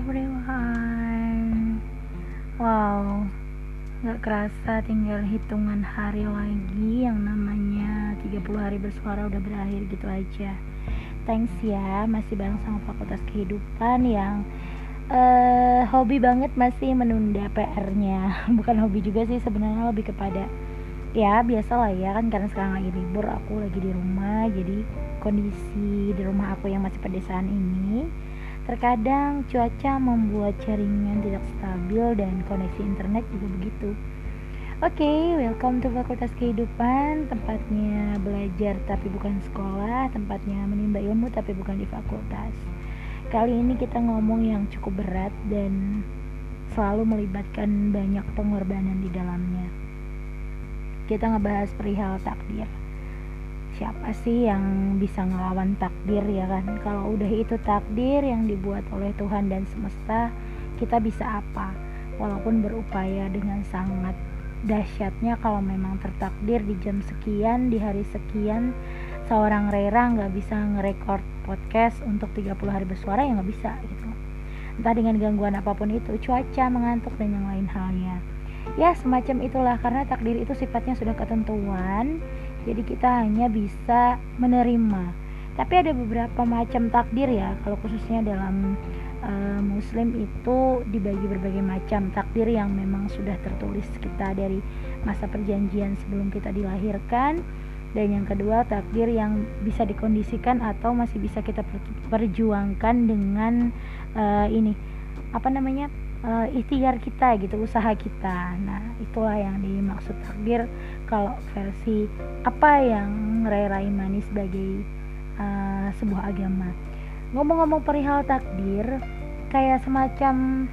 everyone. Wow. Gak kerasa tinggal hitungan hari lagi Yang namanya 30 hari bersuara udah berakhir gitu aja. Thanks ya Masih bareng sama Fakultas Kehidupan Yang uh, Hobi banget masih menunda PR-nya Bukan hobi juga sih sebenarnya lebih kepada Ya biasa lah ya kan Karena sekarang lagi libur Aku lagi di rumah Jadi kondisi di rumah aku yang masih pedesaan ini Terkadang cuaca membuat jaringan tidak stabil dan koneksi internet juga begitu. Oke, okay, welcome to Fakultas Kehidupan, tempatnya belajar tapi bukan sekolah, tempatnya menimba ilmu tapi bukan di fakultas. Kali ini kita ngomong yang cukup berat dan selalu melibatkan banyak pengorbanan di dalamnya. Kita ngebahas perihal takdir siapa sih yang bisa ngelawan takdir ya kan? Kalau udah itu takdir yang dibuat oleh Tuhan dan semesta kita bisa apa? Walaupun berupaya dengan sangat dahsyatnya kalau memang tertakdir di jam sekian di hari sekian seorang Rera nggak bisa ngerekord podcast untuk 30 hari bersuara ya nggak bisa gitu. Entah dengan gangguan apa pun itu cuaca mengantuk dan yang lain halnya. Ya semacam itulah karena takdir itu sifatnya sudah ketentuan jadi kita hanya bisa menerima. Tapi ada beberapa macam takdir ya kalau khususnya dalam uh, muslim itu dibagi berbagai macam takdir yang memang sudah tertulis kita dari masa perjanjian sebelum kita dilahirkan. Dan yang kedua takdir yang bisa dikondisikan atau masih bisa kita perjuangkan dengan uh, ini apa namanya uh, ikhtiar kita gitu usaha kita. Nah itulah yang dimaksud takdir kalau versi apa yang Rai Imani sebagai uh, sebuah agama. Ngomong-ngomong perihal takdir kayak semacam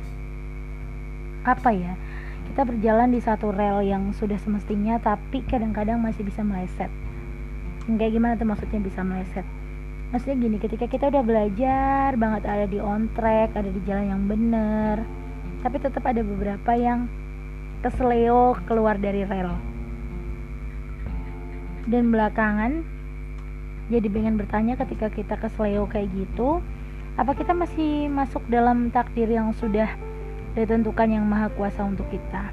apa ya kita berjalan di satu rel yang sudah semestinya tapi kadang-kadang masih bisa meleset. Kayak gimana tuh maksudnya bisa meleset? Maksudnya gini ketika kita udah belajar banget ada di on track ada di jalan yang bener tapi tetap ada beberapa yang kesleo keluar dari rel. Dan belakangan jadi pengen bertanya ketika kita kesleo kayak gitu apa kita masih masuk dalam takdir yang sudah ditentukan yang maha kuasa untuk kita?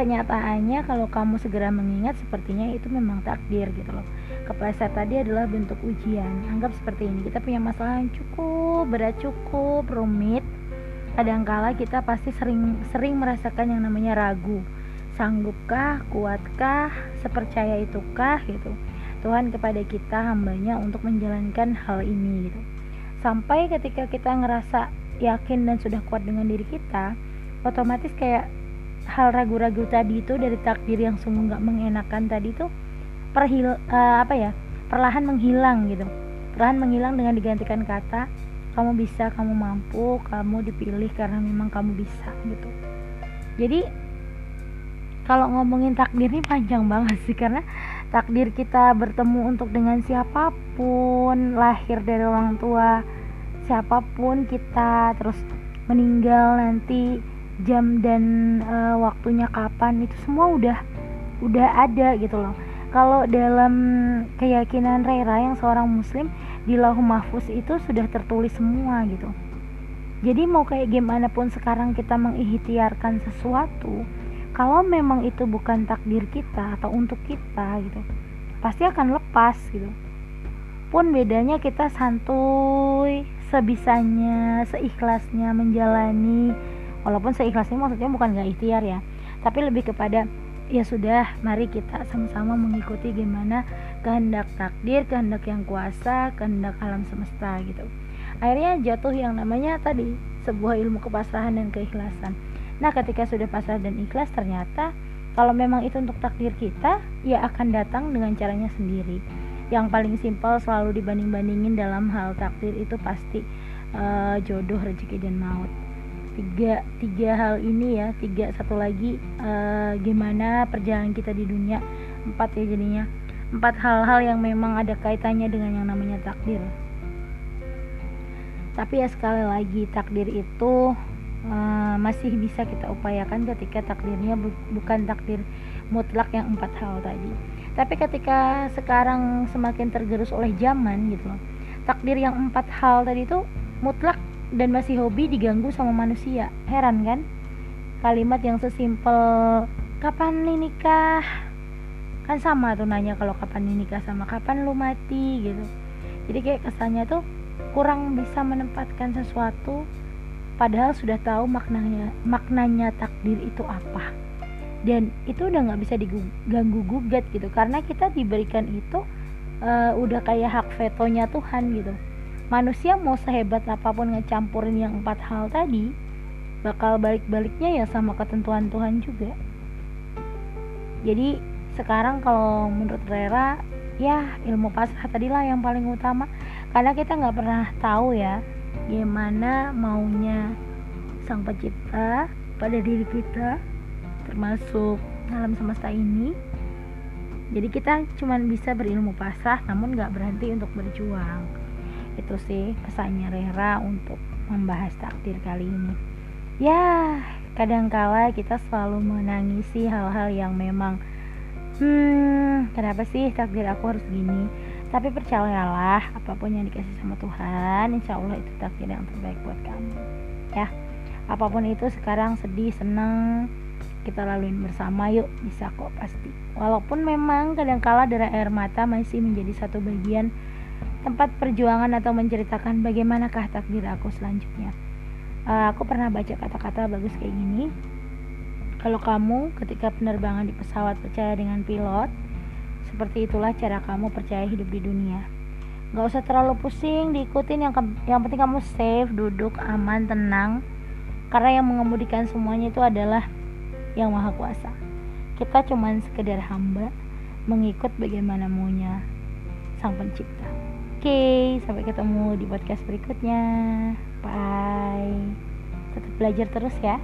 Kenyataannya kalau kamu segera mengingat sepertinya itu memang takdir gitu loh. Kepleset tadi adalah bentuk ujian. Anggap seperti ini kita punya masalah yang cukup berat cukup rumit kadangkala kita pasti sering sering merasakan yang namanya ragu. Sanggupkah? Kuatkah? Sepercaya itukah? Gitu. Tuhan kepada kita hambanya untuk menjalankan hal ini gitu. Sampai ketika kita ngerasa yakin dan sudah kuat dengan diri kita otomatis kayak hal ragu-ragu tadi itu dari takdir yang sungguh nggak mengenakan tadi itu perhil uh, apa ya perlahan menghilang gitu. Perlahan menghilang dengan digantikan kata kamu bisa kamu mampu kamu dipilih karena memang kamu bisa gitu. Jadi kalau ngomongin takdir ini panjang banget sih karena takdir kita bertemu untuk dengan siapa pun lahir dari orang tua siapa pun kita terus meninggal nanti jam dan e, waktunya kapan itu semua udah udah ada gitu loh. Kalau dalam keyakinan Rera yang seorang muslim di lauh mahfuz itu sudah tertulis semua gitu. Jadi mau kayak gimana pun sekarang kita mengikhtiarkan sesuatu kalau memang itu bukan takdir kita atau untuk kita gitu pasti akan lepas gitu. Pun bedanya kita santuy sebisanya seikhlasnya menjalani walaupun seikhlasnya maksudnya bukan gak ikhtiar ya tapi lebih kepada ya sudah mari kita sama-sama mengikuti gimana kehendak takdir kehendak yang kuasa kehendak alam semesta gitu. Akhirnya jatuh yang namanya tadi sebuah ilmu kepasrahan dan keikhlasan. Nah ketika sudah pasrah dan ikhlas ternyata kalau memang itu untuk takdir kita ya akan datang dengan caranya sendiri. Yang paling simpel selalu dibanding-bandingin dalam hal takdir itu pasti uh, jodoh rezeki dan maut tiga tiga hal ini ya tiga satu lagi uh, gimana perjalanan kita di dunia. Empat ya jadinya. Empat hal-hal yang memang ada kaitannya dengan yang namanya takdir. Tapi ya sekali lagi takdir itu uh, masih bisa kita upayakan ketika takdirnya bu bukan takdir mutlak yang empat hal tadi. Tapi ketika sekarang semakin tergerus oleh zaman gitu loh takdir yang empat hal tadi itu mutlak dan masih hobi diganggu sama manusia. Heran kan? Kalimat yang sesimpel kapan nih nikah? Kan sama tuh nanya kalau kapan nih nikah sama kapan lu mati gitu. Jadi kayak kesannya tuh kurang bisa menempatkan sesuatu padahal sudah tahu maknanya maknanya takdir itu apa. Dan itu udah nggak bisa diganggu gugat gitu karena kita diberikan itu uh, udah kayak hak vetonya Tuhan gitu manusia mau sehebat apa pun ngecampurin yang empat hal tadi bakal balik-baliknya ya sama ketentuan Tuhan juga. Jadi sekarang kalau menurut Rera ya ilmu pasrah tadilah yang paling utama. Karena kita nggak pernah tahu ya gimana maunya sang pencipta pada diri kita termasuk alam semesta ini. Jadi kita cuma bisa berilmu pasrah namun nggak berhenti untuk berjuang itu sih pesannya Rera untuk membahas takdir kali ini. Ya kadangkala kita selalu menangisi hal-hal yang memang hmm kenapa sih takdir aku harus gini? Tapi percayalah apa pun yang dikasih sama Tuhan insya Allah itu takdir yang terbaik buat kamu. Ya apa pun itu sekarang sedih senang kita laluin bersama yuk bisa kok pasti. Walaupun memang kadangkala darah air mata masih menjadi satu bagian tempat perjuangan atau menceritakan bagaimanakah takdir aku selanjutnya uh, aku pernah baca kata-kata bagus kayak gini kalau kamu ketika penerbangan di pesawat percaya dengan pilot seperti itulah cara kamu percaya hidup di dunia. Gak usah terlalu pusing diikutin yang yang penting kamu safe, duduk aman, tenang. Karena yang mengemudikan semuanya itu adalah yang maha kuasa. Kita cuman sekedar hamba mengikut bagaimana maunya sang pencipta. Oke, sampai ketemu di podcast berikutnya. Bye. Tetap belajar terus ya.